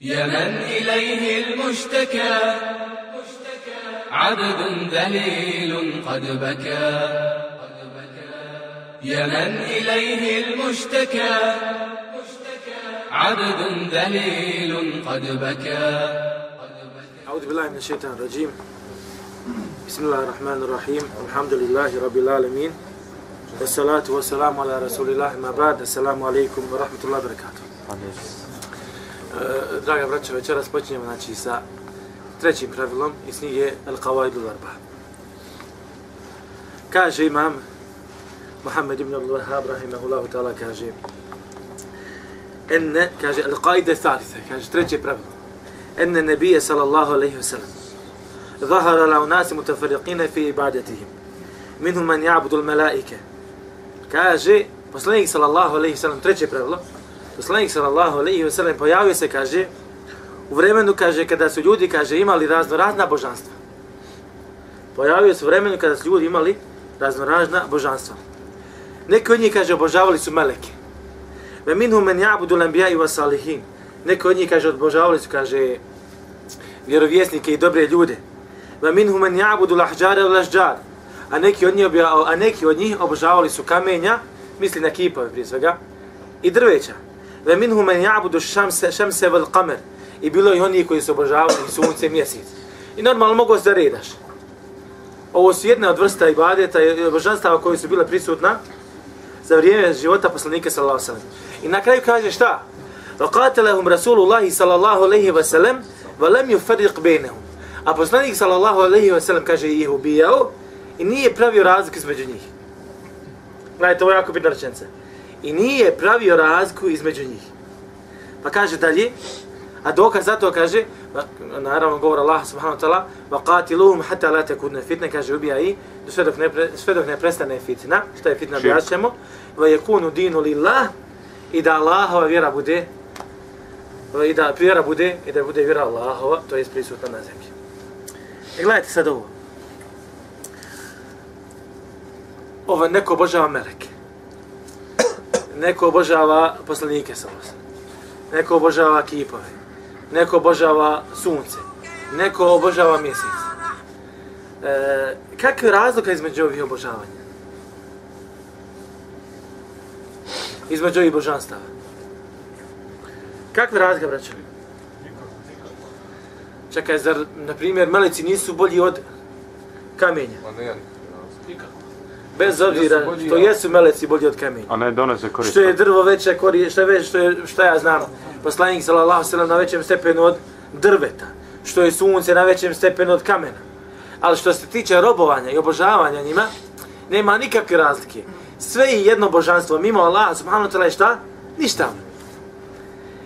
يا من إليه المشتكى. عبد ذليل قد بكى. يا من إليه المشتكى. عبد ذليل قد بكى. أعوذ بالله من الشيطان الرجيم. بسم الله الرحمن الرحيم. الحمد لله رب العالمين. والصلاة والسلام على رسول الله ما بعد. السلام عليكم ورحمة الله وبركاته. Draga braća, večeras počinjemo znači, sa trećim pravilom iz knjige El Qawaidul Arba. Kaže imam Muhammed ibn Abdul Wahab rahimahullahu ta'ala kaže enne, kaže El Qaide Thalitha, kaže treće pravilo. Enne nebije sallallahu alaihi wa sallam ظهر على أناس متفرقين في عبادتهم منهم من يعبد الملائكة kaže poslanik sallallahu alejhi ve sellem treće pravilo poslanik sallallahu alejhi ve sellem pojavio se kaže u vremenu kaže kada su ljudi kaže imali razno razna božanstva. Pojavio se u vremenu kada su ljudi imali razno razna božanstva. Neki od njih kaže obožavali su meleke. Ve minhum men ya'budu al-anbiya'i wa salihin neki od njih kaže obožavali su kaže vjerovjesnike i dobre ljude. Ve minhum men ya'budu al-ahjara wal-ashjar a neki od njih a neki od njih obožavali su kamenja misli na kipove prije svega i drveća ve minhum men ya'budu shamsa shamsa wal qamar i bilo i oni koji su obožavali sunce i mjesec i normalno mogu se redaš ovo su jedna od vrsta ibadeta i božanstava koji su bile prisutna za vrijeme života poslanika sallallahu alejhi ve sellem i na kraju kaže šta وقاتلهم رسول الله صلى الله عليه وسلم ولم يفرق بينهم a poslanik sallallahu alejhi ve sellem kaže ih ubijao i nije pravio razliku između njih Gledajte, ovo je jako bitna rečenica i nije pravio razliku između njih. Pa kaže dalje, a dokaz za to kaže, naravno govor Allah subhanahu wa ta'ala, wa qatiluhum hatta la takuna fitna, kaže ubija i sve dok ne, pre, sve dok ne prestane fitna, šta je fitna, objašnjamo, wa yakunu dinu lillah, i da Allahova vjera bude, i da vjera bude, i da bude vjera Allahova, to je prisutna na zemlji. E gledajte sad ovo. Ovo neko obožava meleke neko obožava poslanike sa neko obožava kipove, neko obožava sunce, neko obožava mjesec. E, kakva je razlika između ovih obožavanja? Između ovih božanstava. Kakva je razlika, braćo? Čekaj, zar, na primjer, meleci nisu bolji od kamenja? Pa ne, nikako. Bez obzira što jesu meleci bolji od kamenja. A ne donose korist. Što je drvo veće korist, što je već, što je, šta ja znam, poslanik sallallahu sallam na većem stepenu od drveta, što je sunce na većem stepenu od kamena. Ali što se tiče robovanja i obožavanja njima, nema nikakve razlike. Sve je jedno božanstvo, mimo Allah subhanahu wa ta'la šta? Ništa.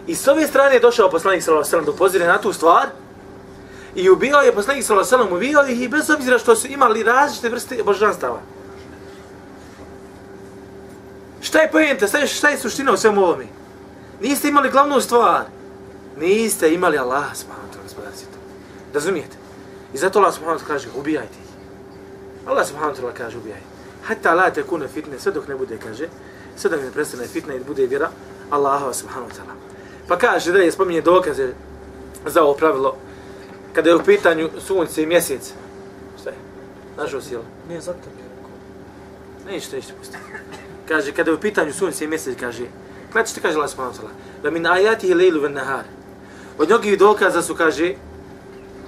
I s ove strane je došao poslanik sallallahu sallam da upozire na tu stvar, I ubio je poslanik sallallahu alejhi ve sellem ubio ih i bez obzira što su imali različite vrste božanstava. Šta je pojenta? Šta je, šta je suština u svemu ovome? Niste imali glavnu stvar. Niste imali Allah subhanahu wa ta'ala Razumijete? I zato Allah subhanahu wa ta'ala kaže ubijajte ih. Allah subhanahu wa ta'ala kaže ubijajte. Hatta la te kune fitne, sve dok ne bude, kaže, sve dok ne prestane fitne i bude vjera Allah subhanahu wa ta'ala. Pa kaže da je spominje dokaze za ovo pravilo kada je u pitanju sunce i mjesec. Šta je? Našao si ili? Nije zato Neće, neće pustiti kaže, kada je u pitanju sunce i mjesec, kaže, gledajte što kaže Allah subhanahu wa ta'ala, da min ajatihi lejlu ven nahar. Od njogih dokaza su, kaže,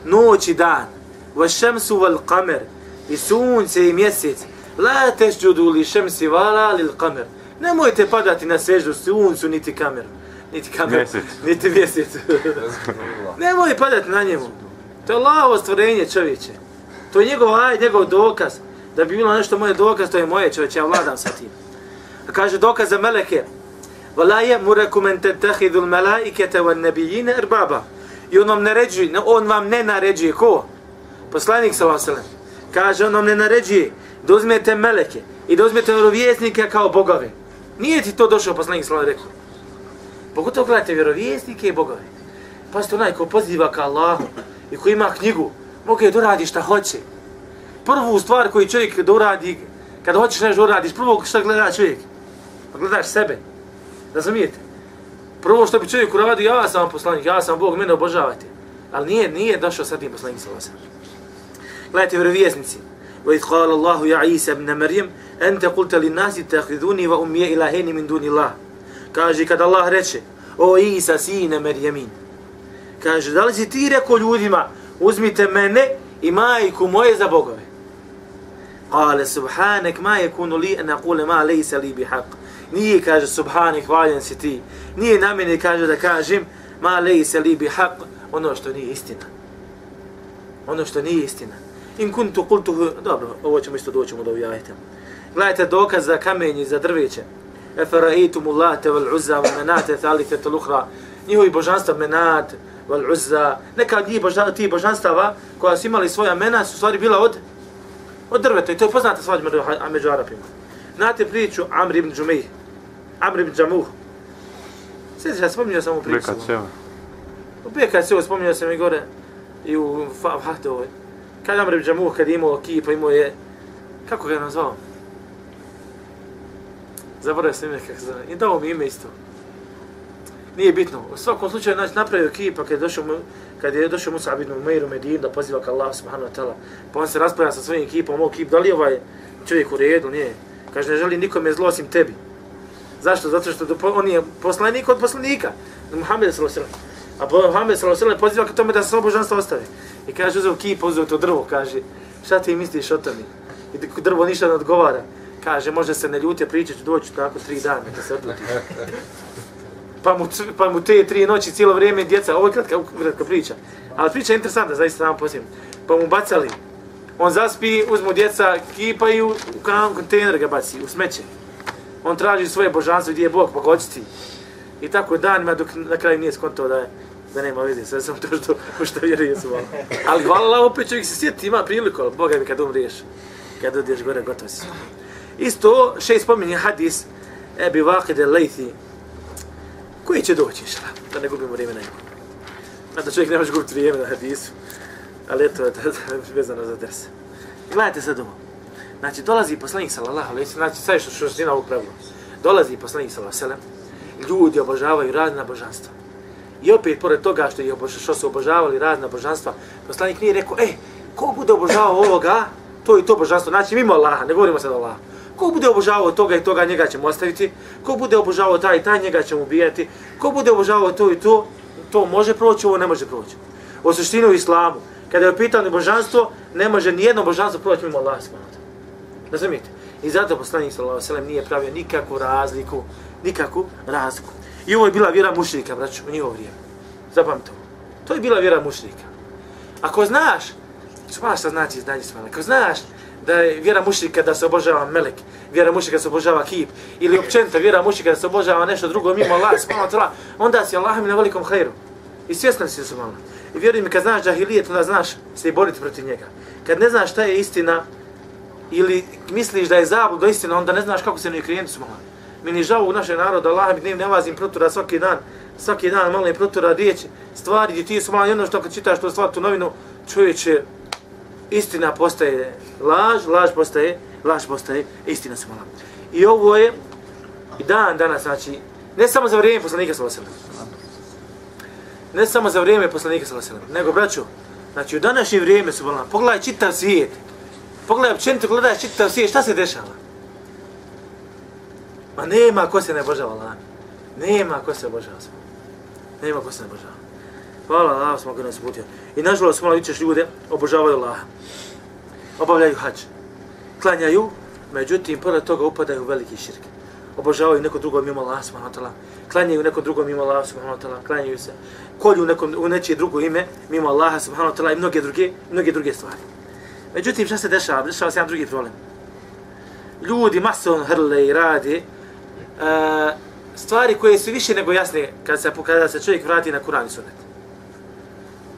noć i dan, va šemsu val kamer, i sunce i mjesec, la tešđudu li šemsi vala li kamer. Nemojte padati na sveždu suncu, niti kameru. Niti kameru, mjesec. niti mjesec. Nemoj padati na njemu. To je Allahovo stvorenje čovječe. To je njegov aj, njegov dokaz. Da bi bilo nešto moje dokaz, to je moje čovječe, ja vladam sa tim kaže dokaz za meleke. Vala je murakum en tettahidu melaikete van nebijine erbaba. I on vam naređuje, on vam ne naređuje, ko? Poslanik sa vaselem. Kaže, on vam ne naređuje da uzmete meleke i da uzmete vjerovjesnike kao bogove. Nije ti to došao poslanik sa rekao. Pogotovo gledajte vjerovjesnike i bogove. Pa ste onaj ko poziva ka Allahu i ko ima knjigu, mogu je doradi šta hoće Prvu stvar koju čovjek da uradi, kada hoćeš nešto uradiš, prvo što gleda čovjek, Pa gledaš sebe. Razumijete? Prvo što bi čovjek uradio, ja sam poslanik, ja sam Bog, mene obožavajte. Ali nije, nije došao sa tim poslanik sa vasem. Gledajte, vjerovjesnici. وإذ قال الله يا عيسى ابن مريم أنت قلت للناس اتخذوني وأمي إلهين من دون الله kaže kad Allah reče o Isa sine Merjemin kaže da li si ti rekao ljudima uzmite mene i majku moje za bogove Kale subhanek ma je kunu li ena kule ma lejsa li bi haq. Nije kaže subhanek valjen si ti. Nije na mene kaže da kažem ma lejsa li bi haq. Ono što nije istina. Ono što nije istina. In kuntu kultuhu. Dobro, ovo ćemo isto doćemo da ujajte. Gledajte dokaz za kamenje, za drveće. Eferaitu mullate val uzza wa menate thalike talukhra. Njihovi božanstva menat val uzza. Neka od njih božanstva, ti božanstava koja su imali svoja mena su stvari bila od od drveta i to je poznata svađa među, među Arapima. Znate priču Amr ibn Džumej, Amr ibn Džamuh. Sjeti se, spominjao sam u priču. Bekat sjeva. U Bekat sjeva spominjao sam i gore i u Fahte ovoj. Kad Amr ibn Džamuh, kad je imao kipa, imao je, kako ga je nazvao? Zaboravio sam ime kako se zove. I dao mi ime isto. Nije bitno. U svakom slučaju znači, napravio kipa kad je došao kad je došao Musa ibn Umair u Medinu da poziva ka Allah subhanahu wa ta'ala. Pa on se raspravlja sa svojim ekipom, ovo ekip, da li ovaj čovjek u redu, nije. Kaže, ne želi nikome zlo osim tebi. Zašto? Zato što do, on je poslanik od poslanika. Muhammed sallallahu alejhi ve sellem. A Muhammed sallallahu alejhi ve poziva ka tome da se samo božanstvo ostave. I kaže, uzeo kip, uzeo to drvo, kaže, šta ti misliš o tome? I drvo ništa ne odgovara. Kaže, može se ne ljute, pričat ću doći tako tri dana, da se odluti. pa mu, pa mu te tri noći cijelo vrijeme djeca, ovo je kratka, kratka priča, ali priča je interesantna, zaista sam posljedno. Pa mu bacali, on zaspi, uzmu djeca, kipaju, u kanon kontejner ga baci, u smeće. On traži svoje božanstvo, gdje je Bog, pa goćiti. I tako danima, dok na kraju nije skontao da je, da nema veze, sve sam to što, što vjeruje su malo. Ali hvala Allah, opet čovjek se sjeti, ima priliku, ali Boga mi kad umriješ, kad odiješ gore, gotovo si. Isto, še spominje hadis, Ebi Waqid al-Laythi, koji će doći, šta, da ne gubimo vrijeme na njegu. Da čovjek ne može gubiti vrijeme na hadisu, ali eto, da, da, vezano za ders. Gledajte sad ovo. Znači, dolazi poslanik sallallahu alaihi sallam, znači, sad što što što ovog pravila. Dolazi poslanik sallallahu alaihi sallam, ljudi obožavaju razna božanstva. I opet, pored toga što, je obožavali, što su obožavali razna božanstva, poslanik nije rekao, e, ko bude obožavao ovoga, to i to božanstvo, znači mimo Allaha, ne govorimo sad o Allaha. Ko bude obožavao toga i toga, njega ćemo ostaviti. Ko bude obožavao taj i taj, njega ćemo ubijati. Ko bude obožavao to i to, to može proći, ovo ne može proći. O suštini u islamu, kada je upitano božanstvo, ne može nijedno božanstvo proći mimo Allah smanata. Razumijete? I zato poslanik sallallahu alejhi nije pravio nikakvu razliku, nikakvu razliku. I ovo je bila vjera mušrika, braćo, u njihovo vrijeme. Zapamte ovo. To je bila vjera mušrika. Ako znaš, znaš šta znači znanje smala, ako znaš da je vjera mušrika da se obožava melek, vjera mušrika da se obožava kip, ili općenito vjera mušrika da se obožava nešto drugo mimo Allah, subhanahu wa onda si Allah mi na velikom hajru. I svjestan si su malo. I vjeruj mi, kad znaš džahilijet, onda znaš se i boriti protiv njega. Kad ne znaš šta je istina, ili misliš da je zabud do istina, onda ne znaš kako se ne klijenti su malo. Mi ni žao u našem narodu, Allah mi dnevno ne vazim protura svaki dan, svaki dan malo je protura riječ, stvari gdje ti su malo jedno što kad čitaš tu stvar, tu novinu, čovječe, istina postaje laž, laž postaje, laž postaje, istina se mala. I ovo je i dan danas, znači, ne samo za vrijeme poslanika sallallahu alejhi Ne samo za vrijeme poslanika sallallahu alejhi nego braćo, znači u današnje vrijeme su volan, pogledaj čitav svijet. Pogledaj općenito, gledaj čitav svijet, šta se dešava? Ma nema ko se ne božava Allah. Nema ko se obožava. Nema ko se ne božava. Hvala Allah, smo ga nas putio. I nažalost, malo vićeš ljude, obožavaju Allah. Obavljaju hađ. Klanjaju, međutim, pored toga upadaju u veliki širk. Obožavaju neko drugo mimo Allah, subhanahu wa ta'ala. Klanjaju neko drugo mimo Allah, subhanahu wa ta'ala. Klanjaju se. Kolju nekom, u nečije drugo ime, mimo Allaha, subhanahu wa ta'ala, i mnoge druge, mnoge druge stvari. Međutim, šta se dešava? Dešava se jedan drugi problem. Ljudi masovno hrle i radi uh, e, stvari koje su više nego jasne kad se, kada se čovjek vrati na Kur'an i Sunnet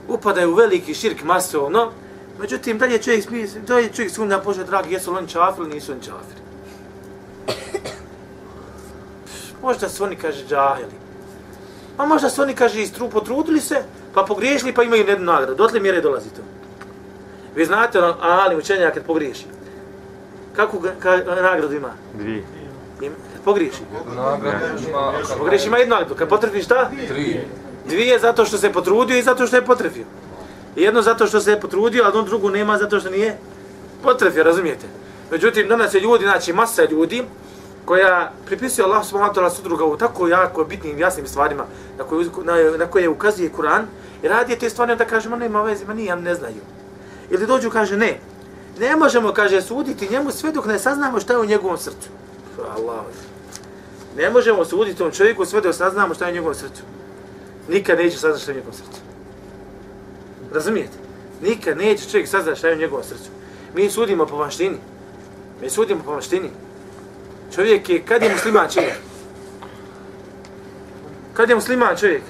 upadaju u veliki širk masovno, međutim, dalje čovjek, dalje čovjek sumnja, Bože dragi, jesu li oni čafir ili nisu oni čafir? Možda su oni, kaže, džahili. A možda su oni, kaže, istru, potrudili se, pa pogriješili, pa imaju jednu nagradu. Dotle mjere dolazi to. Vi znate, ono, ali učenja kad pogriješi. Kako ga, ka, nagradu ima? Dvije. Im, kad pogriješi. Nagrada ima... Kad pogriješi ima jednu nagradu. Kad potrefi šta? Tri. Dvije zato što se potrudio i zato što je potrefio. Jedno zato što se je potrudio, a jedno drugu nema zato što nije potrefio, razumijete? Međutim, danas je ljudi, znači masa ljudi koja pripisuje Allah subhanahu wa ta'ala sudruga u tako jako bitnim i jasnim stvarima na koje, na, na koje ukazuje Kur'an i radi te stvari da kaže, ma nema veze, ma nije, ne znaju. Ili dođu kaže, ne, ne možemo, kaže, suditi njemu sve dok ne saznamo šta je u njegovom srcu. Allah. Ne možemo suditi tom čovjeku sve dok saznamo šta je u njegovom srcu. Nikad neće saznati šta je u njegovom srcu. Razumijete? Nikad neće čovjek saznati šta je u njegovom srcu. Mi sudimo po vanštini. Mi sudimo po vanštini. Čovjek je, kad je musliman čovjek? Kad je musliman čovjek?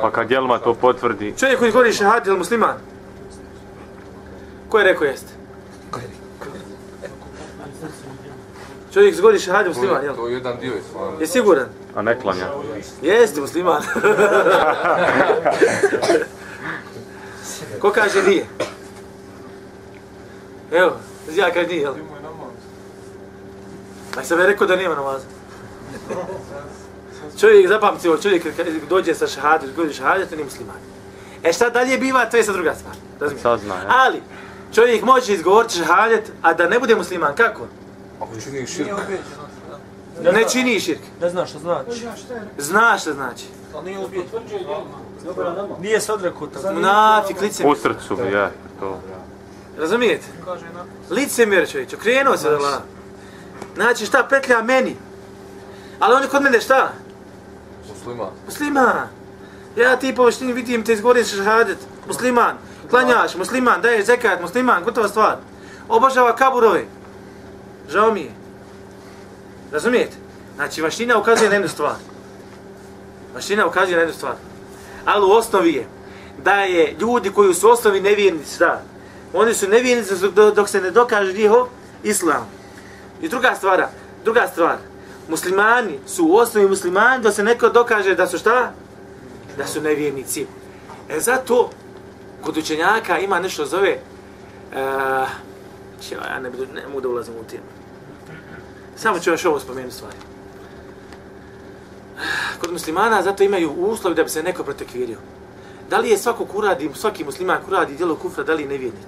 Pa kad Jelma to potvrdi, Čovjek koji govori šahad, je li musliman? Ko je rekao jeste? Čovjek zgodi šahad, je musliman, je, jel? to je jedan dio islama. Je siguran? A ne klanja. Jeste musliman. Ko kaže nije? Evo, ja kaže nije, jel? Pa sam je rekao da nema namaza. Čovjek, zapamti ovo, čovjek kad dođe sa šahadom, dođe šahadom, to nije musliman. E šta dalje biva, to je sad druga stvar. Razumiješ? Sazna, ja. Ali, čovjek može izgovoriti šahadet, a da ne bude musliman, kako? Ako čini širk, Ne čini širk. Ne zna što znači. Znaš šta znači. Nije se odrekao tako. Munafik, lice U srcu bi, ja, to. Razumijete? Lice mjere čovječ, okrenuo se od Allah. Znači šta petlja meni? Ali on je kod mene šta? muslima. Musliman. Ja ti po veštini vidim te izgovoriš šahadet. Musliman. Klanjaš, musliman, daješ zekat, musliman, gotova stvar. Obožava kaburove. Žao mi je. Razumijete? Znači, vaština ukazuje na jednu stvar. Vaština ukazuje na jednu stvar. Ali u osnovi je da je ljudi koji su u osnovi nevjernici, da, Oni su nevjernici dok- dok se ne dokaže njihov islam. I druga stvar, druga stvar, muslimani su u osnovi muslimani dok se neko dokaže da su šta? Da su nevjernici. E zato, kod učenjaka ima nešto zove, uh, ja ne, budu, ne mogu da ulazim u temu. Samo ću još ovo spomenuti stvari. Kod muslimana zato imaju uslovi da bi se neko protekvirio. Da li je svako kuradi, svaki musliman kuradi djelo kufra, da li je nevjernik?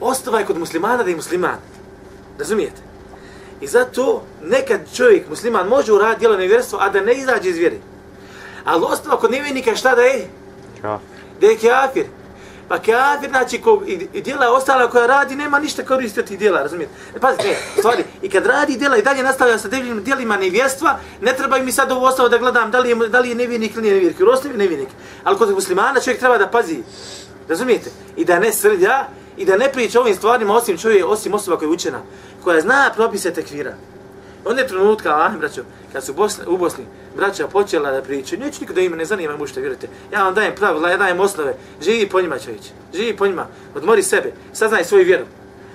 Ostava je kod muslimana da je musliman. Razumijete? I zato nekad čovjek, musliman, može uraditi djelo nevjerstva, a da ne izađe iz vjere. Ali ostava kod nevjernika je šta da je? Da je kafir. Pa kafir, znači, ko, i, i djela ostala koja radi, nema ništa koristiti od tih djela, razumijete? E, pazite, ne, stvari, i kad radi djela i dalje nastavlja sa djelima, djelima nevjestva, ne treba mi sad ovo ostalo da gledam da li je, da li je nevjernik ili nije nevjernik, jer osnovi je. Ali kod muslimana čovjek treba da pazi, razumijete? I da ne srlja, i da ne priča o ovim stvarima osim čovjek, osim osoba koja je učena, koja zna propise tekvira. Onda je trenutka, ah, braćo, kad su Bosni, u Bosni braća počela da pričaju, neću nikada ima, ne zanima mu što vjerujete. Ja vam dajem pravila, ja dajem osnove, živi po njima čovječ, živi po njima, odmori sebe, saznaj svoju vjeru.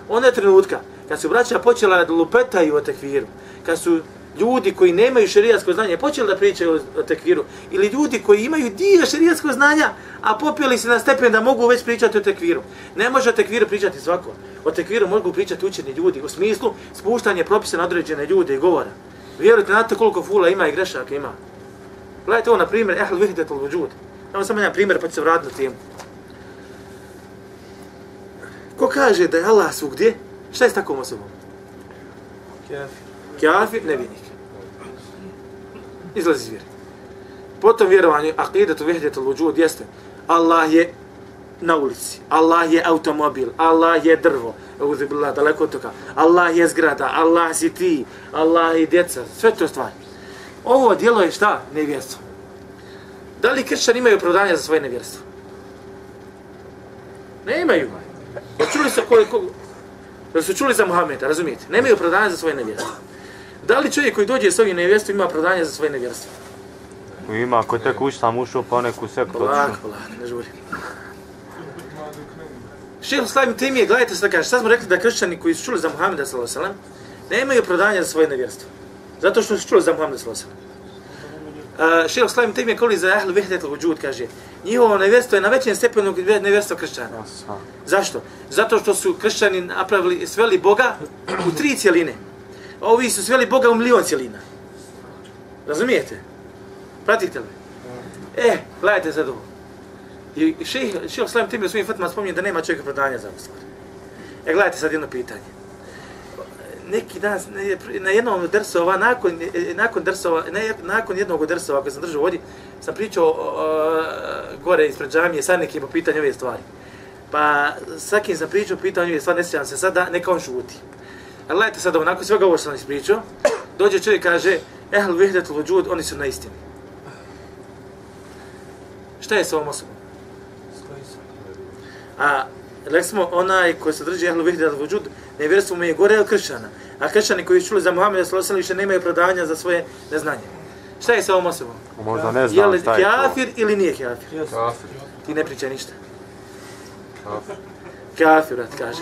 Onda je trenutka, kad su braća počela da lupetaju o tekviru, kad su ljudi koji nemaju šerijatsko znanje počeli da pričaju o, o tekviru, ili ljudi koji imaju dio šerijatskog znanja, a popili se na stepen da mogu već pričati o tekviru. Ne može o tekviru pričati svako. O tekviru mogu pričati učeni ljudi, u smislu spuštanje propisa na određene ljude i govora. Vjerujte, znate koliko fula ima i grešaka ima. Gledajte ovo na primjer, ehl vihdetul vujud. Evo samo jedan primjer pa ću se vratiti na temu. Ko kaže da je Allah svugdje, šta je s takvom osobom? Kafir, nevjernik. Izlazi iz vjere. Potom vjerovanje, aqidetu vihdetul luđud jeste Allah je na ulici, Allah je automobil, Allah je drvo, Euzu billah, daleko od toga. Allah je zgrada, Allah si ti, Allah je djeca, sve to stvari. Ovo djelo je šta? Nevjerstvo. Da li kršćani imaju opravdanja za svoje nevjerstvo? Ne imaju. Čuli se ko, ko, da su čuli za Muhameda, razumijete? Nemaju opravdanja za svoje nevjerstvo. Da li čovjek koji dođe s ovim nevjerstvom ima opravdanja za svoje nevjerstvo? Ima, ako je tek ušta, mu ušao pa u neku sektu Polako, otišao. polako, ne žuri. Šehr Slavim Temije, gledajte što kaže, sad smo rekli da kršćani koji su čuli za Muhammeda s.a.v. nemaju opravdanja za svoje nevjerstvo. Zato što su čuli za Muhammeda s.a.v. Uh, Šehr Slavim Temije koli za Ahl Vihdet al kaže, njihovo nevjerstvo je na većem stepenu nevjerstvo kršćana. Zašto? Zato što su kršćani napravili, sveli Boga u tri cijeline. Ovi su sveli Boga u milion cijelina. Razumijete? Pratite li? E, gledajte sad ovo. I ših, ših Slavim tim u svojim fatima spominje da nema čovjeka prodanja za ovu. E, gledajte sad jedno pitanje. Neki dan, ne, na jednom drsova, nakon, nakon drsova, ne, nakon jednog drsova koji sam držao ovdje, sam pričao uh, gore ispred džamije sa nekim po pitanju ove stvari. Pa sa kim sam pričao pitanju ove stvari, ne sjećam se sada, neka on šuti. A gledajte sad ovo, nakon svega ovo što sam ispričao, dođe čovjek i kaže, ehl vihdetul vujud, oni su na istini. Šta je sa ovom osobom? A rekli smo, onaj koji se drži ehlu vihdetul vujud, nevjerstvo mu je gore od kršćana. A kršćani koji su čuli za Muhammeda sallallahu više nemaju opravdavanja za svoje neznanje. Šta je sa ovom osobom? Možda ne znam li šta je to. kafir ili nije kafir? Kafir. Ti ne pričaj ništa. Kafir. Kafir, brat, kaže.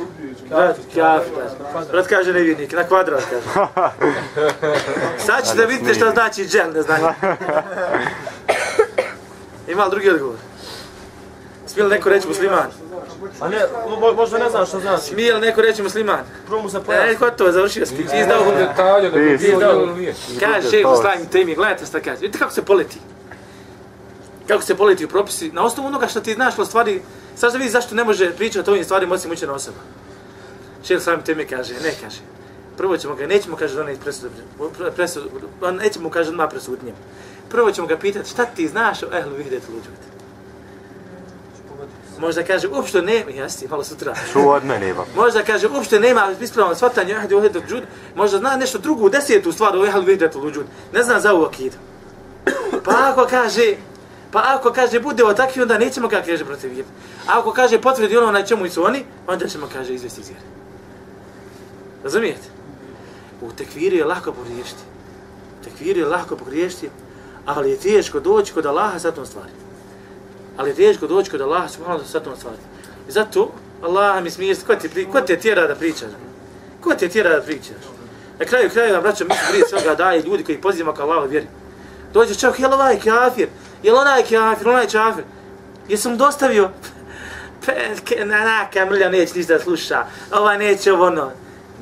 Brat, kafir, brat. Brat kaže nevjernik, na kvadrat, kaže. Sad ćete da vidite šta znači džel, ne znanje. Ima li drugi odgovor? Smije li neko reći musliman? A ne, mo- možda ne znam što znači. Smije li neko reći musliman? Prvo mu se E, pojasni. gotovo, završio si. Ti izdao Nema detalja da bi Ti nije. Kaže šejh Muslim temi, gledajte šta kaže. Vidite kako se poleti. Kako se poleti u propisi. Na osnovu onoga što ti znaš o stvari, sad vidi zašto ne može pričati o ovim stvarima osim učena osoba. Šejh Muslim temi kaže, ne kaže. Prvo ćemo ga, nećemo kaže da presudu, presudu, nećemo kaže odmah presuditi njemu. Prvo ćemo ga pitati šta ti znaš o ehlu vihdet luđut. Možda kaže, uopšte ne, jesi, malo sutra. Čuo od mene, ipak. Možda kaže, uopšte nema ispravno shvatanje ehli vahdetul džud, možda zna nešto drugu, desetu stvar o ehli vahdetul džud, ne zna za ovu akidu. Pa ako kaže, pa ako kaže, bude o takvi, onda nećemo ga kaže protiv vjeri. A ako kaže, potvrdi ono na čemu su oni, onda ćemo kaže izvesti iz vjeri. Razumijete? U tekviru je lako pogriješiti. U tekviru je lako pogriješiti, ali je teško doći kod Allaha sa tom stvari. Ali je teško doći kod Allaha subhanahu sa tom stvari. I zato Allah mi smije, ko te, pri- ko te tjera da pričaš? Ko te tjera da pričaš? Na kraju kraju, braćo, mi su prije svega daje ljudi koji pozivamo ka Allahu vjeri. Dođe čovjek, jel ovaj kafir? Jel onaj kafir, onaj kafir? Jesam dostavio? Pe, ke, na, na, kamrlja neće ništa da sluša. Ova neće ovo ono.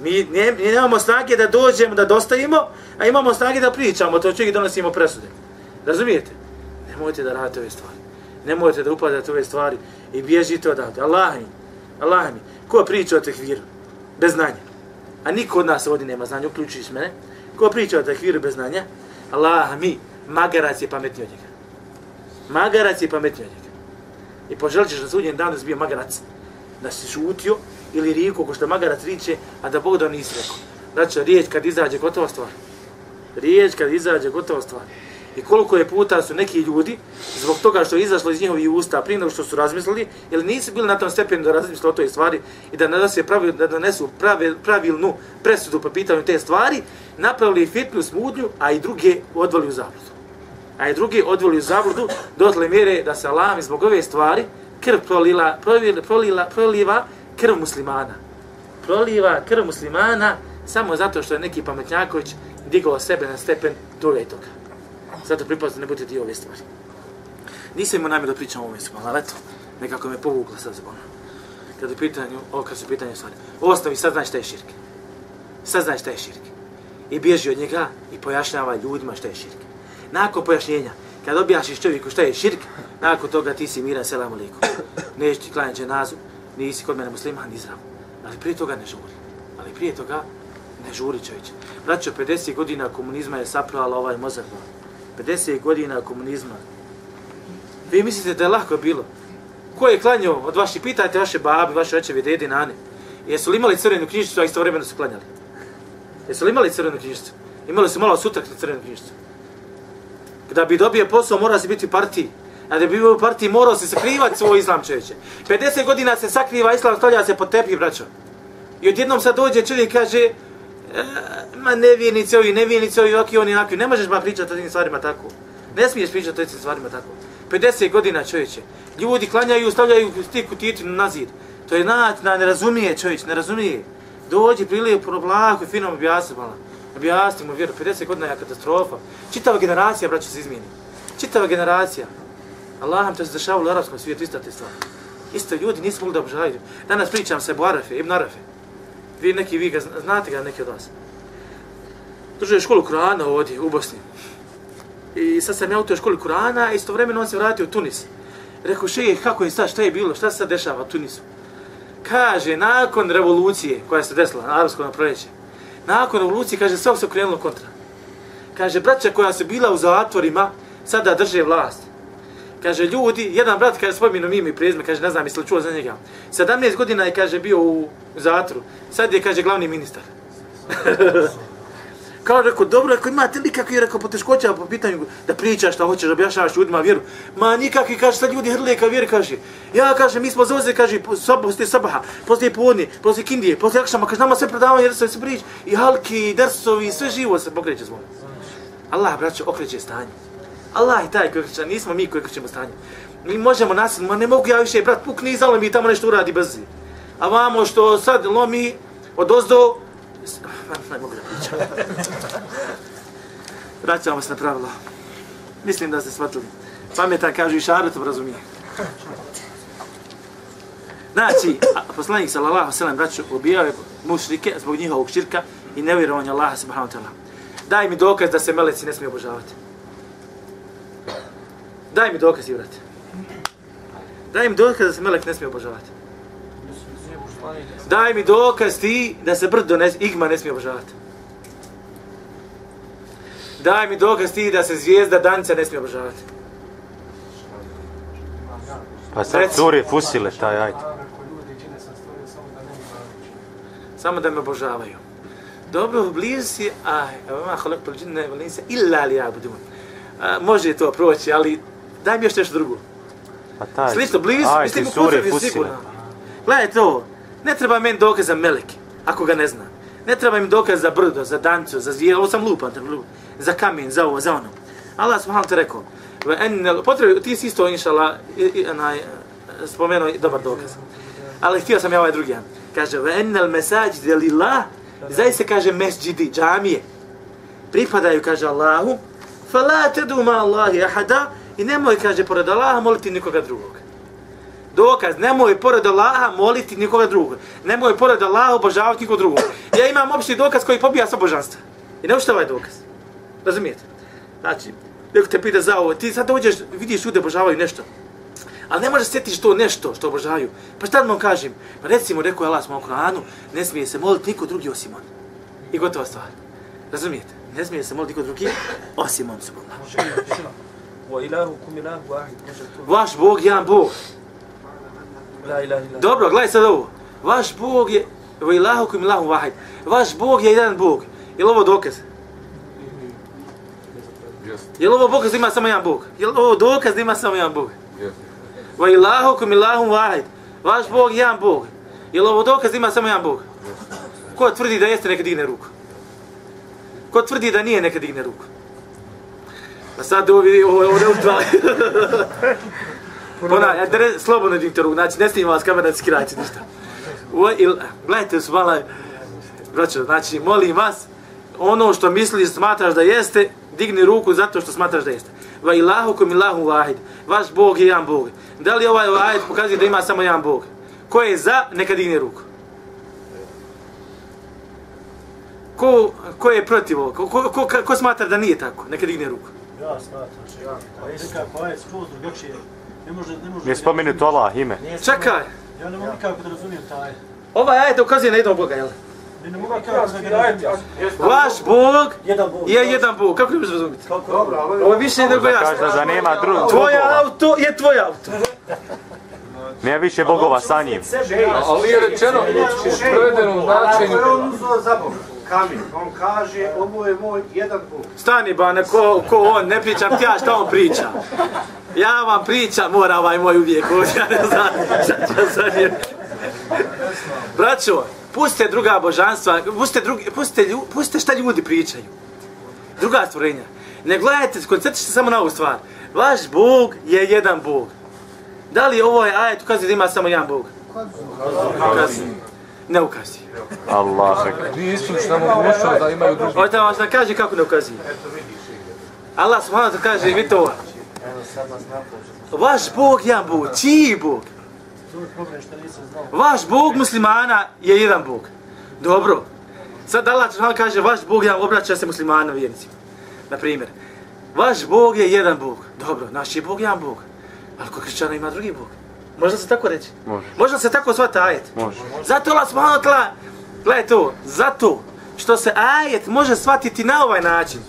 Mi ne, nemamo snage da dođemo, da dostavimo, a imamo snage da pričamo, to čovjek donosimo presude. Razumijete? Nemojte da radite ove stvari. Nemojte da upadate ove stvari i bježite odavde. Allah mi, Allah mi, ko priča o tekviru? Bez znanja. A niko od nas ovdje nema znanja, uključujući mene. Ko priča o tekviru bez znanja? Allah mi, magarac je pametniji od njega. Magarac je pametniji od njega. I poželit ćeš na sudnjem danu da si bio magarac. Da si šutio ili rijeku ko što magarac riče, a da Bog da nisi rekao. Znači, riječ kad izađe gotova stvar. Riječ kad izađe gotova stvar. I koliko je puta su neki ljudi, zbog toga što je izašlo iz njihovih usta prije nego što su razmislili, jer nisu bili na tom stepenu da razmisle o toj stvari i da nanesu, pravil, da donesu pravil, pravilnu presudu po pitanju te stvari, napravili fitnu smudnju, a i druge odvali u zabludu. A i drugi odveli u zabludu dotle mjere da se Allah zbog ove stvari krv prolila, prolila, prolila, proliva krv muslimana. Proliva krv muslimana samo zato što je neki pametnjaković digao sebe na stepen toga i toga. Zato pripazite, ne budete dio ove stvari. Nisam imao namjer da pričam o ovome su, ali eto, nekako me povukla sad zbog. Kad, u pitanju, o, kad su pitanje stvari. U osnovi sad znaš šta je širk. Sad znaš šta je širk. I bježi od njega i pojašnjava ljudima šta je širk. Nakon pojašnjenja, kad objašiš čovjeku šta je širk, nakon toga ti si miran, selam alaikum. Neš ti klanjati dženazu, nisi kod mene musliman, izrav. Ali prije toga ne žuri. Ali prije toga ne žuri čovječe. Braćo, 50 godina komunizma je saprala ovaj mozak. 50 godina komunizma. Vi mislite da je lako bilo? Ko je klanjao od vaših? Pitajte vaše babi, vaše očevi, dede, nane. Jesu li imali crvenu knjižicu, a istovremeno su klanjali? Jesu li imali crvenu knjižicu? Imali su malo sutak na crvenu knjižicu. Da bi dobio posao, mora se biti u partiji. A da bi bio u partiji, morao se skrivati svoj islam čovječe. 50 godina se sakriva islam, stavlja se pod tepih, braćo. I odjednom sad dođe čovjek i kaže, e, ma nevjernici ovi, nevjernici ovi, oki, oni, onakvi. Ne možeš ma pričati o tim stvarima tako. Ne smiješ pričati o tim stvarima tako. 50 godina čovječe. Ljudi klanjaju, stavljaju stiku titinu na zid. To je na, na ne razumije čovječ, ne razumije. Dođi prilije po i fino objasni malo. Objasni mu vjeru, 50 godina je katastrofa. Čitava generacija, braćo, se izmijeni. Čitava generacija. Allah nam to se dešavalo u arabskom svijetu, ista te stvari. Isto ljudi nisu mogli da obožavaju. Danas pričam se Ebu Arafe, Ibn Arafe. Vi neki, vi ga, znate ga neki od vas. Držao je školu Kur'ana ovdje u Bosni. I sad sam ja u toj školi Kur'ana a istovremeno on se vratio u Tunis. Rekao, šejih, kako je sad, šta je bilo, šta se sad dešava u Tunisu? Kaže, nakon revolucije koja se desila na arabskom proljeće, nakon revolucije, kaže, sve se okrenulo kontra. Kaže, braća koja su bila u zatvorima, sada drže vlast. Kaže, ljudi, jedan brat, kaže, spominu ime i prezme, kaže, ne znam, jesi li čuo za njega. 17 godina je, kaže, bio u zatvoru. Sad je, kaže, glavni ministar. Kao rekao, dobro, ako imate li kakvi, rekao, poteškoća po pitanju da pričaš šta hoćeš, objašnjavaš ljudima vjeru. Ma nikakvi, kaže, sad ljudi hrle ka vjeri, kaže. Ja, kaže, mi smo zauzeli, kaže, sab, poslije sabaha, poslije podne, poslije kindije, poslije akšama, kaže, nama sve predavanje, jer se prič, i halki, i dersovi, sve živo se pokreće zvon. Allah, braćo, okreće stanje. Allah je taj koji okreće, nismo mi koji okrećemo stanje. Mi možemo nasilno, ma ne mogu ja više, brat, pukni i zalomi, tamo nešto uradi brzi. A vamo što sad lomi od ozdo, ne mogu da pričam. Vraćamo se na pravilo. Mislim da ste shvatili. Pametan kaže i šaretom razumije. Znači, a- poslanik sallallahu sallam braću ubijao je mušrike zbog njihovog širka i nevjerovanja Allaha subhanahu ta'ala. Daj mi dokaz da se meleci ne smije obožavati. Daj mi dokaz, brate. Daj mi dokaz da se melek ne smije obožavati. Daj mi dokaz ti da se brdo ne, igma ne smije obožavati. Daj mi dokaz ti da se zvijezda danca ne smije obožavati. Pa sad Reci. curi fusile taj, ajde. Samo da me obožavaju. Dobro, blizu si, a ma halak tul džinne wal insa illa li ya'budun. A, Može to proći, ali daj mi još nešto drugo. Pa taj, Slično, blizu, mislim u curi sigurno. Gledaj to, ne treba meni dokaz za meleke, ako ga ne znam. Ne treba im dokaz za brdo, za dancu, za zvijel, ovo sam lupan, za kamen, za ovo, za ono. Allah subhanahu te rekao, ve potrebi, ti si isto, inša i, spomenuo dobar dokaz. Ali htio sam ja ovaj drugi jedan. Kaže, ve ennel mesađi lillah, zaista kaže mesđidi, džamije, pripadaju, kaže Allahu, fala tedu ma Allahi ahada, i nemoj, kaže, pored Allaha moliti nikoga drugog. Dokaz, nemoj pored Allaha moliti nikoga drugog. Nemoj pored Allaha obožavati nikoga drugog. Ja imam opšti dokaz koji pobija sa božanstva. I ne ušte ovaj dokaz. Razumijete? Znači, neko te pita za ovo, ti sad dođeš, vidiš ljude obožavaju nešto. Ali ne možeš sjetiš to nešto što obožavaju. Pa šta da vam kažem? Pa recimo, rekao je Allah smo u Koranu, ne smije se moliti niko drugi osim on. I gotova stvar. Razumijete? Ne smije se moliti niko drugi osim on subhanallah. Vaš Bog je jedan Bog. La ilaha illa. Dobro, gledaj sad ovo. Vaš Bog je, wa ilahukum ilahu wahid. Vaš Bog je jedan Bog. Je li ovo dokaz? Je li ovo dokaz da ima samo jedan Bog? Je li ovo dokaz da ima samo jedan Bog? jeste. Wa ilahukum ilahu wahid. Vaš Bog je jedan Bog. Je li ovo dokaz da ima samo jedan Bog? Ko tvrdi da jeste, neka digne ruku. Ko tvrdi da nije, neka digne ruku. A sad ovo vidi, ovo, ovo ne utvali. Ona, ja dre, slobodno ruku, znači ne snima vas kamera, ne skirajte ništa. Ovo, il, gledajte su mala, braćo, znači molim vas, ono što misliš, smatraš da jeste, digni ruku zato što smatraš da jeste. Va ilahukum ilahu wahid. Vaš Bog je jedan Bog. Da li ovaj ajet pokazuje da ima samo jedan Bog? Ko je za, neka digne ruku. Ko, ko je protiv ovoga? Ko, ko, ko, ko smatra da nije tako? Neka digne ruku. Ja smatram ja. A je nekako ajet skroz drugačije. Ne može, ne može... Nije spomenuto Allah ime. Čekaj, Ja ne mogu nikako da razumijem taj. ovaj ajet ukazuje na jednog Boga, jel? Ne, ne mogu nikako da. Vaš Bog Jedan Bog. je jedan Bog. Kako ne možeš razumjeti? Dobro, ali... Ovo je više nego Kaže jasno. da nema dru, Tvoj auto je tvoj auto. Nema više bogova sa njim. Ali je rečeno u prevedenom značenju, Kamin. On kaže, ovo je moj jedan Bog. Stani ba, ne, ko, ko on, ne pričam ti ja šta on priča. Ja vam pričam, mora ovaj moj uvijek ovdje, ja ne znam šta ću sad je. Braćo, pustite druga božanstva, pustite, drugi, pustite, lju, pustite šta ljudi pričaju. Druga stvorenja. Ne gledajte, koncentrište samo na ovu stvar. Vaš Bog je jedan Bog. Da li ovo je ajet ukazuje da ima samo jedan Bog? Ukazuje. Ne ukazuje. Allah. nije isključna mogućnost da imaju drugi. Ovo tamo da kaže kako ne ukazuje. Allah subhanahu wa ta'ala kaže, vidite ovo. Vaš Bog je jedan Bog, čiji Bog? Zove problem što nisam znao. Vaš Bog muslimana je jedan Bog. Dobro. Sad Allah Đelešanu kaže, vaš Bog ja obraća se muslimanom vjernicima. Na primjer, vaš Bog je jedan Bog. Dobro, naš je Bog jedan Bog. Ali kod kršćana ima drugi Bog. Može se tako reći? Može. Može se tako zvati ajet? Može. Zato Allah subhanahu wa ta'ala, gledaj to, zato što se ajet može shvatiti na ovaj način,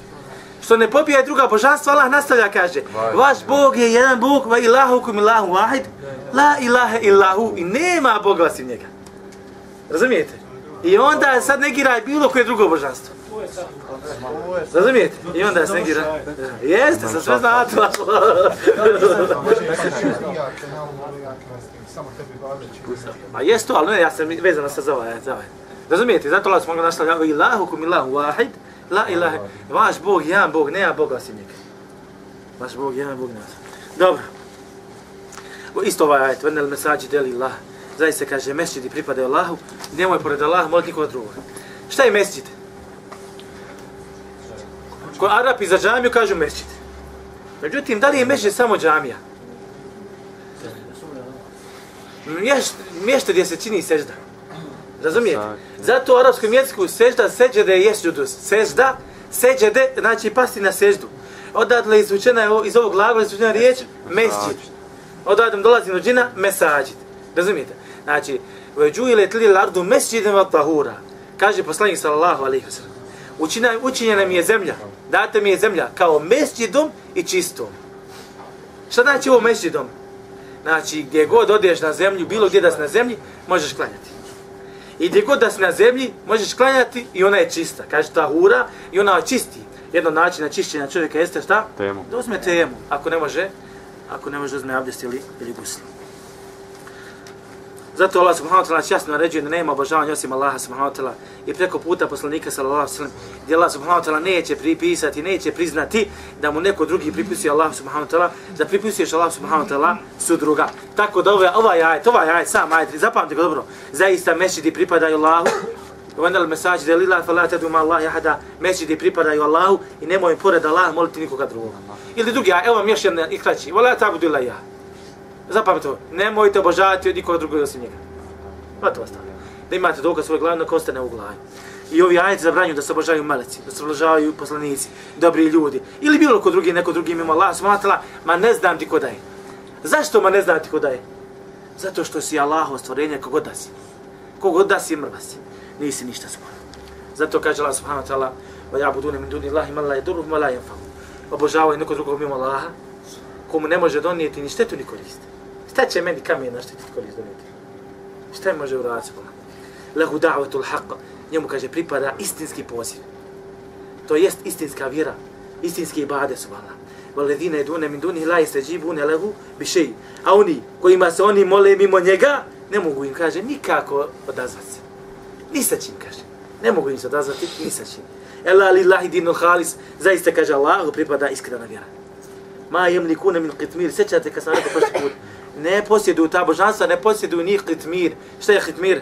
što ne pobija druga božanstva, Allah nastavlja kaže, vaš Bog je jedan Bog, va ilahu kum ilahu wahid, la ilaha illahu, i nema Boga osim njega. Razumijete? I onda sad negira bilo koje drugo božanstvo. Razumijete? I onda se negira. Jeste, sa sve znate. A jest to, ali ne, ja sam vezana sa za ovaj, za ovaj. Razumijete? Zato Allah smo našla nastavljava ilahu kum ilahu wahid, la ilaha, vaš Bog, jedan Bog, nema Boga osim njega. Vaš Bog, jedan Bog, nema. Dobro. O, Isto ovaj ajet, vrnel mesađi deli Allah. Zaista se kaže, mesđidi pripadaju Allahu, nemoj pored Allah, moliti nikoga drugog. Šta je mesđid? Ko Arapi za džamiju kažu mesđid. Međutim, da li je mesđid samo džamija? Mješt, mjesto gdje se čini sežda. Razumijete? Zato u arapskom jeziku sežda, seđede je jesđudus. Sežda, seđede, znači pasti na seždu. Odatle izvučena je iz ovog glagola izvučena riječ mesđid. Odatle dolazi do džina mesađid. Razumijete? Znači, veđuile tli lardu mesđidem wa tahura. Kaže poslanik sallallahu alaihi wa sallam. Učina, učinjena mi je zemlja, date mi je zemlja kao mesđidom i čistom. Šta znači ovo mesđidom? Znači, gdje god odeš na zemlju, bilo gdje da si na zemlji, možeš klanjati. I gdje god da si na zemlji, možeš klanjati i ona je čista. Kaže tahura i ona je čisti. Jedno način na čišćenja čovjeka jeste šta? Temu. Da uzme temu, ako ne može, ako ne može uzme abdest ili, ili guslu. Zato Allah subhanahu wa ta'ala nas jasno naređuje da nema obožavanja osim Allaha subhanahu wa ta'ala i preko puta poslanika sallallahu alaihi wa sallam gdje Allah subhanahu wa ta'ala neće pripisati, neće priznati da mu neko drugi pripisuje Allah subhanahu wa ta'ala, da pripisuješ Allah subhanahu wa ta'ala sudruga. Tako da ovaj, ovaj ajet, ovaj ajet, sam ajet, zapamte ga dobro, zaista mešidi pripadaju Allahu, Vendel mesađi de lila fala tadu ma Allah jahada mesjidi pripadaju Allahu i nemoj pored Allaha moliti nikoga drugog. Ili drugi, evo vam još jedna i kraći. Vala tabudu ila ja. Zapamtite ovo, nemojte obožavati od nikoga drugog osim njega. Hvala vas tako. Da imate dokaz svoje glavne, ako ostane u glavi. I ovi ajeti zabranju da se obožavaju meleci, da se obožavaju poslanici, dobri ljudi. Ili bilo ko drugi, neko drugi mimo Allah, smatala, ma ne znam ti ko da je. Zašto ma ne znam ti ko da je? Zato što si Allaho stvorenje kogod da si. Kogod da si mrva si. Nisi ništa sporo. Zato kaže Allah subhanahu wa ta'ala, va ja budune min duni Allahi man la yadurruh ma la. Obožavaju neko drugog mimo Allaha, komu ne može donijeti ni štetu ni korist. Šta će meni kamen naštetiti korist donijeti? Šta je može uraditi Boga? Lahu da'vatul haqqa. Njemu kaže pripada istinski poziv. To jest istinska vjera, istinski ibade su Allah. Valedine dune min duni la istađibune lehu bi šeji. A oni kojima se oni mole mimo njega, ne mogu im, kaže, nikako odazvati se. Ni sa čim, kaže. Ne mogu im se odazvati, ni sa čim. Ela lillahi dinu halis, zaista, kaže Allahu, pripada iskrena vjera. Ma jem li kune min qitmir, sećate kad sam rekao prošli put, ne posjeduju ta božanstva, ne posjeduju ni qitmir. Šta je qitmir?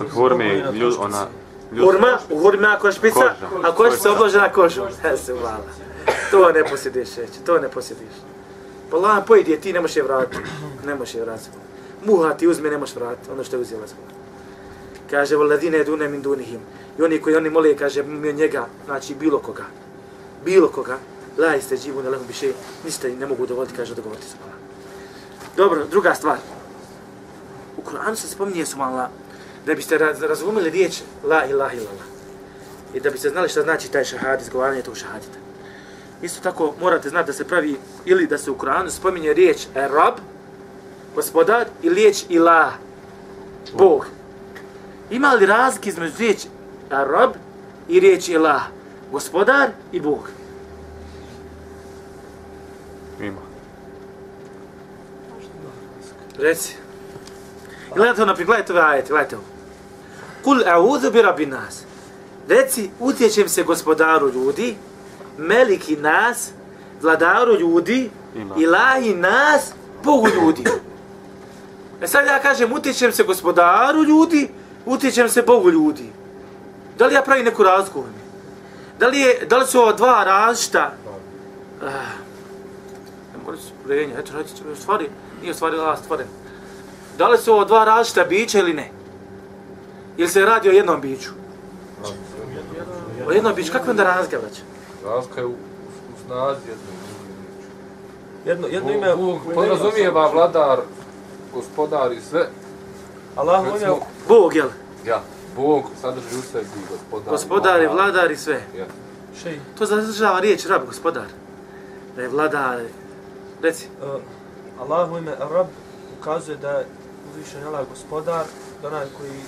Od hurme, ljud, ona... ljud- Hurma, u hurme ako je špica, Koža. a koža se oblože na kožu. To ne posjediš, reći, to ne posjediš. Pa Allah pojedi je ti ne možeš je vratiti. Ne možeš je vratiti. Muha ti uzme, ne možeš vratiti ono što je uzela zbog. Kaže, voladine dune min dunihim. I oni koji oni mole, kaže, mi od njega, znači bilo koga. Bilo koga. La iste dživu ne lehum biše, ništa im ne mogu dovoliti, kaže, dogovoriti se Allah. Dobro, druga stvar. U Kur'anu se spominje subhanallah, da biste razumeli riječ la ilaha illallah. I da biste znali šta znači taj šahad, izgovaranje tog šahadita. Isto tako morate znati da se pravi, ili da se u Kur'anu spominje riječ Rab, gospodar, i riječ ilah, Bog. Ima li razlike između riječ Rab i riječ ilah, gospodar i Bog? Ima. Reci. Gledajte ovo, naprijed, gledajte ove ajete, gledajte ovo. Kul a'udhu bi rabbi nas. Reci, utječem se gospodaru ljudi, meliki nas, vladaru ljudi, ilahi nas, Bogu ljudi. E sad ja kažem, utječem se gospodaru ljudi, utječem se Bogu ljudi. Da li ja pravim neku ovdje? Da li, je, da li su ovo dva različita? Uh, mora se uređenje, eto, reći, u stvari, nije u stvari Allah stvoren. Da li su ovo dva različita bića ili ne? Ili se radi o jednom biću? O jedno bić, kakva je onda razlika, brać? Razlika je u, u, snazi jedno i drugo. Jedno, jedno ime... Bog podrazumijeva vladar, gospodar i sve. Allah on je... Bog, jel? ja, Bog sadrži u sebi gospodar. Gospodar i vladar i sve. Ja. Šej, To zadržava riječ rab, gospodar. Da je vladar. Reci. uh, Allah u ime Rab ukazuje da je uzvišen Allah gospodar, da onaj koji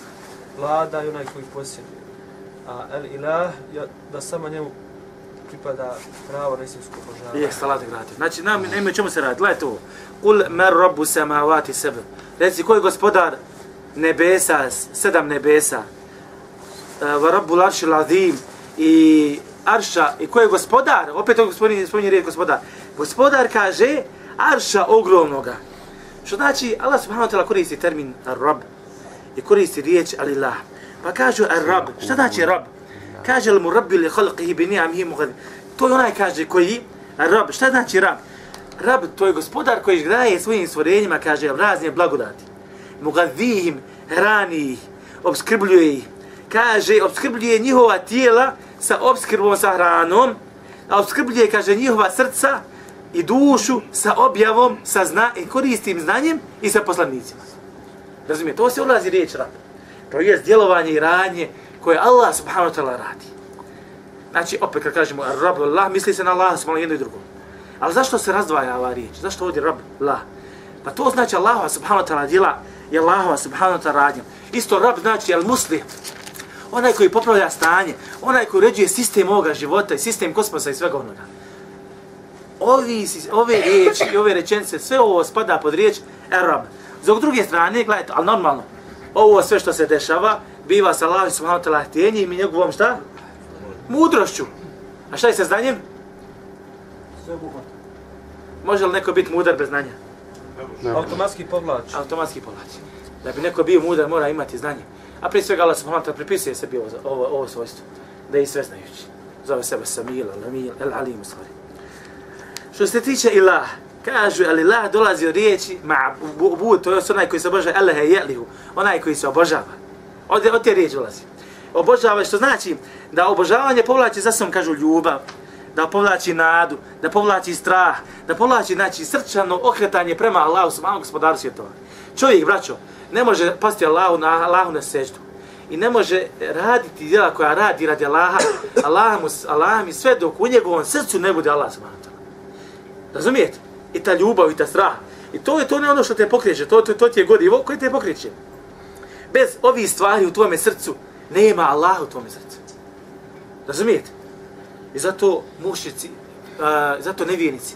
vlada i onaj koji posjeduje. A El Ilah, je da samo njemu pripada pravo na istinsko obožavanje. Je, salat je vratio. Znači, nam, nema čemu se radi. Gledajte ovo. Kul mer robu samavati sebe. Reci, ko je gospodar nebesa, sedam nebesa? Uh, Va rabu larši ladim i arša. I ko je gospodar? Opet ovo spominje, spominje riječ gospodar. Gospodar kaže arša ogromnoga. Što znači, Allah subhanahu wa ta'ala koristi termin rab i koristi riječ alillah. Pa kažu rab. Šta znači rab? Kaže mu rabbi li halqihi bi ni'amihi mughad. To je onaj kaže koji rab. Šta znači rab? Rab to je gospodar koji graje svojim stvorenjima, kaže, razne blagodati. Mugadihim, hrani ih, obskrbljuje ih. Kaže, obskrbljuje njihova tijela sa obskrbom sa hranom, a obskrbljuje, kaže, njihova srca i dušu sa objavom, sa zna, i koristim znanjem i sa poslanicima. Razumije, to se ulazi riječ rab. To je djelovanje i radnje koje Allah subhanahu wa ta'ala radi. Znači, opet kad kažemo rab Allah, misli se na Allah smo jedno i drugo. Ali zašto se razdvaja ova riječ? Zašto ovdje rab Allah? Pa to znači Allah subhanahu wa ta'ala djela je Allah subhanahu wa ta'ala radnja. Isto rab znači al muslim. Onaj koji popravlja stanje, onaj koji uređuje sistem ovoga života i sistem kosmosa i svega onoga. Ovi, ove riječi i ove rečenice, sve ovo spada pod riječ Arab. S druge strane, gledajte, ali normalno, ovo sve što se dešava, biva sa Allah subhanahu wa ta'ala htjenjem i njegovom šta? Mudrošću. A šta je sa znanjem? Sve obuhvatno. Može li neko biti mudar bez znanja? Automatski povlač. Automatski povlači. Da bi neko bio mudar, mora imati znanje. A prije svega Allah subhanahu wa ta'ala pripisuje sebi ovo, ovo, ovo svojstvo. Da je i sve znajući. Zove sebe Samil, Al-Amil, Al-Alim, u stvari. Što se tiče ilah, kažu, ali ilah dolazi od riječi ma'bud, to je onaj koji se obožava, Allah jelihu, onaj koji se obožava. Od, od te riječi dolazi. Obožava, što znači da obožavanje povlači za sobom, kažu, ljubav, da povlači nadu, da povlači strah, da povlači, znači, srčano okretanje prema Allahu, subhanahu gospodaru svjetova. Čovjek, braćo, ne može pasti Allahu na, Allahu na seždu i ne može raditi djela koja radi radi Allaha, Allah mu, Allah mi sve dok u njegovom srcu ne bude Allah subhanahu. Razumijete? I ta ljubav i ta strah. I to je to ne ono što te pokreće, to, to, to ti je godivo koje te pokreće. Bez ovih stvari u tvome srcu nema Allaha u tvome srcu. Razumijete? I zato mušici, uh, zato nevjernici,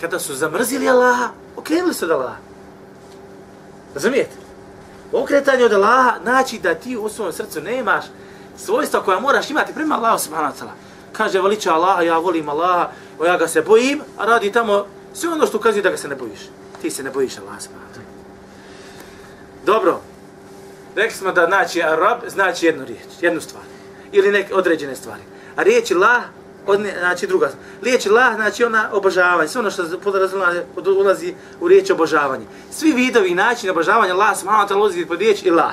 kada su zamrzili Allaha, okrenuli se od Allaha. Razumijete? Okretanje od Allaha znači da ti u svom srcu nemaš svojstva koja moraš imati prema Allahu subhanahu wa ta'ala. Kaže, veliča Allaha, ja volim Allaha, o ja ga se bojim, a radi tamo sve ono što ukazuje da ga se ne bojiš. Ti se ne bojiš Allaha smatra. Dobro. Rekli smo da znači Arab znači jednu riječ, jednu stvar. Ili neke određene stvari. A riječ La, od znači druga. Riječ La znači ona obožavanje, sve ono što podrazumijeva ulazi u riječ obožavanje. Svi vidovi i načini obožavanja Allah subhanahu wa ta'ala ulazi pod riječ la.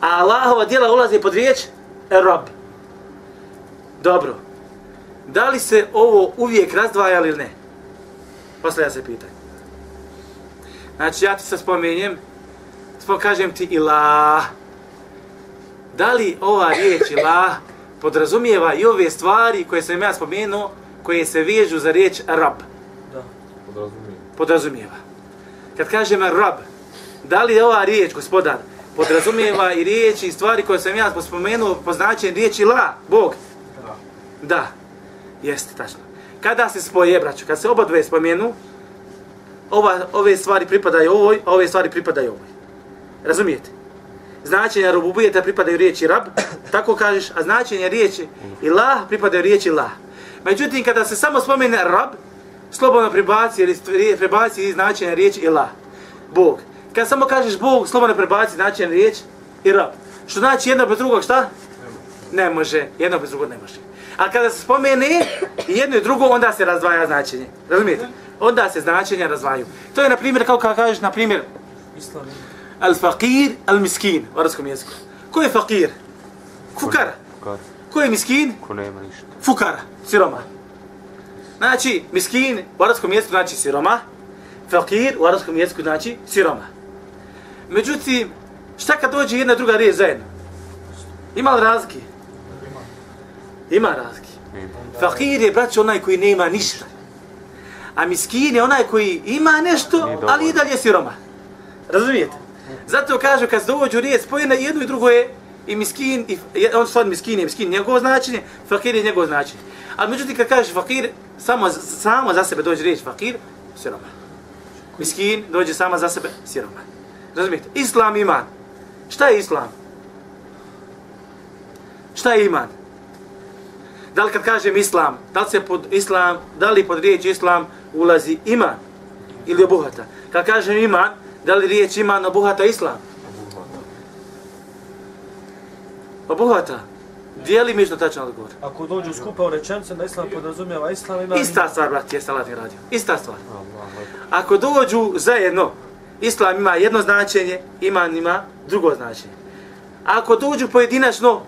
A Allahova djela ulazi pod riječ rob. Dobro. Da li se ovo uvijek razdvaja ili ne? Poslije se pitanje. Znači ja ti sad spomenjem, spo kažem ti ilah. Da li ova riječ ilah podrazumijeva i ove stvari koje sam ja spomenuo, koje se vežu za riječ rab? Da. Podrazumijem. Podrazumijeva. Kad kažem rab, da li ova riječ, gospodar, podrazumijeva i riječi i stvari koje sam ja spomenuo po značenju riječi la, Bog? Da. Da. Jeste, tačno. Kada se spoje, braćo, kad se oba dve spomenu, ova, ove stvari pripadaju ovoj, a ove stvari pripadaju ovoj. Razumijete? Značenja rububijeta pripadaju riječi rab, tako kažeš, a značenja riječi ilah pripadaju riječi ilah. Međutim, kada se samo spomene rab, slobodno prebaci, ili stvari- prebaci značenja riječi ilah, Bog. Kad samo kažeš Bog, slobodno prebaci značenja riječ i rab. Što znači jedno bez drugog šta? Ne može, jedno bez drugog ne može. A kada se spomene i jedno i drugo, onda se razdvaja značenje. Razumijete? Onda se značenja razdvaju. To je, na primjer, kao kada kažeš, na primjer, Islam. al-faqir, al-miskin, u arabskom jeziku. Ko je fakir? Fukara. Kar. Ko je miskin? Ko nema ništa. Fukara, siroma. Znači, miskin u arabskom jeziku znači siroma, fakir u arabskom jeziku znači siroma. Međutim, šta kad dođe jedna druga riječ zajedno? Ima li razlike? Ima razlike. Fakir je, braćo, onaj koji nema ništa. A miskin je onaj koji ima nešto, ali i dalje je siroma. Razumijete? Zato kažu kad dođu riječ spojene jedno i drugo je i miskin, i, je- on stvarno miskin je miskin njegovo značenje, fakir je njegovo značenje. A međutim kad kažeš fakir, samo, samo za sebe dođe riječ fakir, siroma. Miskin dođe sama za sebe, siroma. Razumijete? Islam iman. Šta je islam? Šta je iman? Da li kad kažem islam, da li se pod islam, da li pod riječ islam ulazi iman ili obuhata? Kad kažem iman, da li riječ iman obuhata islam? Obuhata. Dijeli mi što tačno odgovor. Ako dođu skupa u rečence, da islam podrazumijeva islam, ima... Ista stvar, brat, je salat radio. Ista stvar. Ako dođu zajedno, islam ima jedno značenje, iman ima drugo značenje. Ako dođu pojedinačno,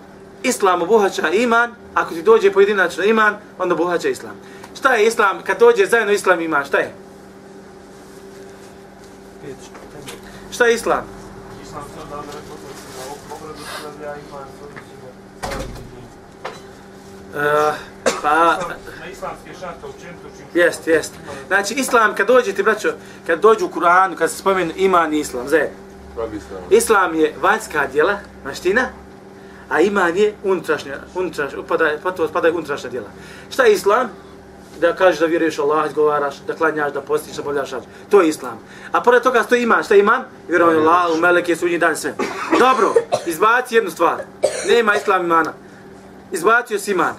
islam obuhaća iman, ako ti dođe pojedinačno iman, onda obuhaća islam. Šta je islam? Kad dođe zajedno islam iman, šta je? Šta je islam? Uh, pa, na islamske šarte učinito čim jest, jest. Znači, islam, kad dođe ti, braćo, kad dođu u Kur'anu, kad se spomenu iman i islam, zajedno. Islam je vanjska djela, maština, a iman je unutrašnja, unutrašnja, upada, potom spada unutrašnja djela. Šta je islam? Da kažeš da vjeruješ Allah, izgovaraš, da klanjaš, da postiš, da boljaš hađ. To je islam. A pored toga stoji iman. Šta je iman? Vjerovanje u Allah, u meleke, sudnji dan, sve. Dobro, izbaci jednu stvar. Nema islam imana. Izbacio si iman.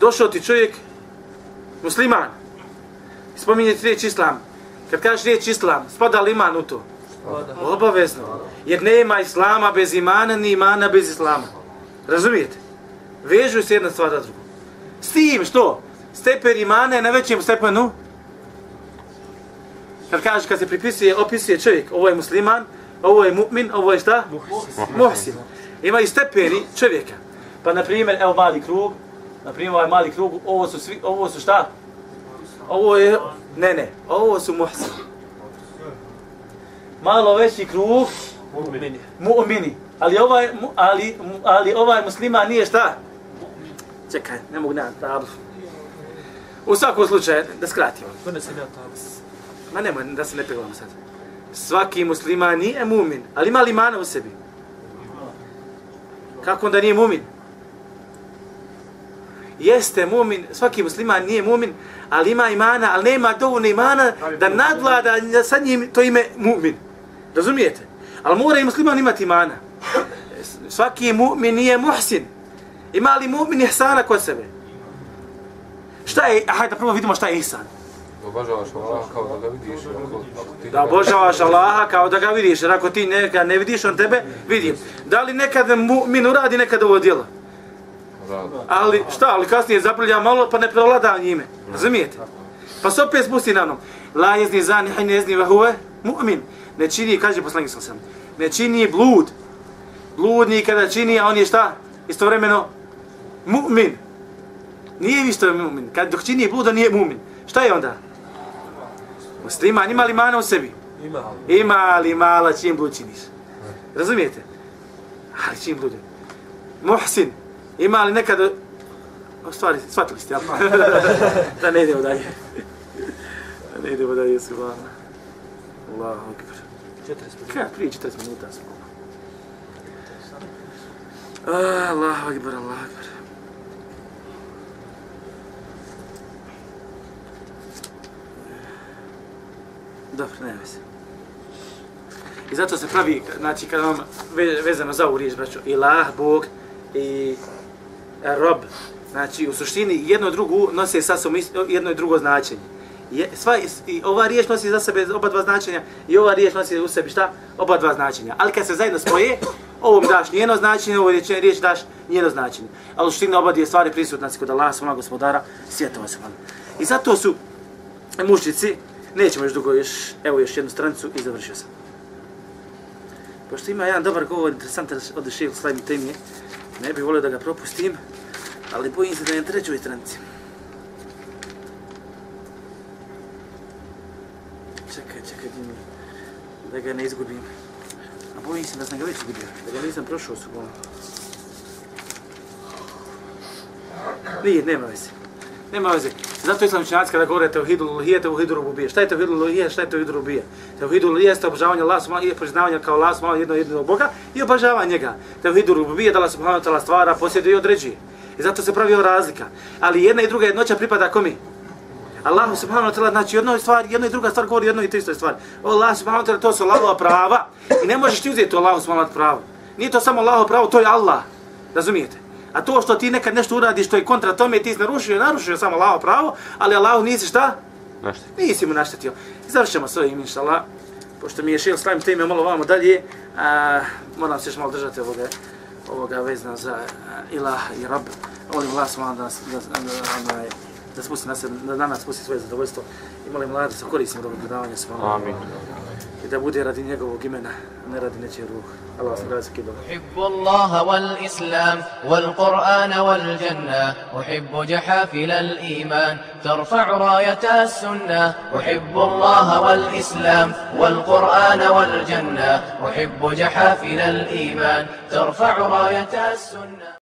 Došao ti čovjek, musliman. Spominje ti riječ islam. Kad kažeš riječ islam, spada li iman u to? Obavezno. Jer nema islama bez imana, ni imana bez islama. Razumijete? Vežu se jedna stvar za drugu. S tim što? Stepen imana je na većem stepenu. Kad kažeš, kad se pripisuje, opisuje čovjek, ovo je musliman, ovo je mu'min, ovo je šta? Muhsin. Ima i stepeni čovjeka. Pa, na primjer, evo mali krug, na primjer, ovaj mali krug, ovo su svi, ovo su šta? Ovo je, ne, ne, ovo su muhsin. Malo veći krug, Mu'mini. mu'mini. Ali ovaj, ali, ali ovaj musliman nije šta? Čekaj, ne mogu nemam tablu. U svakom slučaju, da skratimo. Donesem ja tamo. Ma nemoj da se ne peglamo sad. Svaki musliman nije mumin, ali ima li imana u sebi? Kako onda nije mumin? Jeste mumin, svaki musliman nije mumin, ali ima imana, ali nema dovoljno imana da nadvlada sa njim to ime mumin. Razumijete? Ali mora i musliman imati imana. Svaki mumin nije muhsin. Ima li mumin ihsana kod sebe? Šta je, hajde da prvo vidimo šta je ihsan. Obožavaš Allah kao da ga vidiš. Ako, ako ti Da obožavaš Allaha kao da ga vidiš, jer ako ti nekad ne vidiš, on tebe vidim. Da li nekad mu'min uradi nekad ovo djelo? Ali šta, ali kasnije zaprlja malo pa ne prevlada njime. Razumijete? Pa se opet spusti na mnom. La jezni zani, hajne jezni vahuve, mu'min. Ne čini, kaže poslanik sam sam, ne čini blud. Bludni kada čini, a on je šta? Istovremeno mu'min. Nije isto mu'min. Kad dok čini blud, on nije mu'min. Šta je onda? Musliman ima li mana u sebi? Ima. Ima li mala čim blud činiš? Razumijete? Ali čim blud? Muhsin, ima li nekad... O, stvari, shvatili ste, jel? da ne idemo dalje. da ne idemo dalje, subhana. Allahu akbar. 40 minuta. Kaj, prije 40 minuta sam. Ah, Allahu akbar, Allahu akbar. Dobro, ne veze. I zato se pravi, znači, kad vam ve, vezano za ovu riječ, braćo, ilah, Bog i rob, znači, u suštini jedno drugo nose sa sobom jedno i drugo značenje. Je, sva, i ova riječ nosi za sebe oba dva značenja i ova riječ nosi u sebi šta? Oba dva značenja. Ali kad se zajedno spoje, ovom daš njeno značenje, ovo riječ, riječ daš njeno značenje. Ali u oba dvije stvari prisutna si kod Allaha, svoma gospodara, svjetova se I zato su mušnici, nećemo još dugo, još, evo još jednu stranicu i završio sam. Pošto ima jedan dobar govor, interesantan od šeha Slajmi Temije, ne bih volio da ga propustim, Ali bojim se da je na trećoj stranici. Čekaj, čekaj, da ga ne izgubim. A bojim se da sam ga već izgubio, da ga nisam prošao su bolom. Nije, nema veze. Nema veze. Zato islam učenjaci kada govore tevhidu luhije, tevhidu rububije. Šta je tevhidu luhije, šta je tevhidu rubije? Tevhidu luhije jeste obožavanje Allah subhanahu i priznavanje kao Allah subhanahu jedno jedinog Boga i obožavanje njega. Tevhidu rububije da Allah subhanahu ta'ala stvara, posjeduje i određuje. I zato se pravi ova razlika. Ali jedna i druga jednoća pripada komi? Allahu subhanahu wa ta'ala, znači jedno stvar, jedno i druga stvar govori jedno i tristo stvar. O Allah subhanahu wa ta'ala, to su Allahova prava i ne možeš ti uzeti to Allahu subhanahu wa ta'ala pravo. Nije to samo Allahovo pravo, to je Allah. Razumijete? A to što ti nekad nešto uradiš što je kontra tome, ti si narušio, narušio samo Allahovo pravo, ali Allahu nisi šta? Nešto. Nisi mu naštetio. I završamo s ovim, inša Allah. Pošto mi je šel slavim teme malo vamo dalje, a, moram se još malo držati ovoga, ovoga vezna za a, ilah i rab. Molim Allah subhanahu da, nas- da, da, da, da, da spusti na sebe, da na nas spusti svoje zadovoljstvo. I molim Allah da se koristimo od ovog predavanja subhanahu. Amin. I da bude radi njegovog imena, a ne radi nečije ruh. Allah vas nagradi sa kibom. أحب الله والإسلام والقرآن والجنة أحب جحافل الإيمان ترفع راية السنة أحب الله والإسلام والقرآن والجنة أحب جحافل الإيمان ترفع راية السنة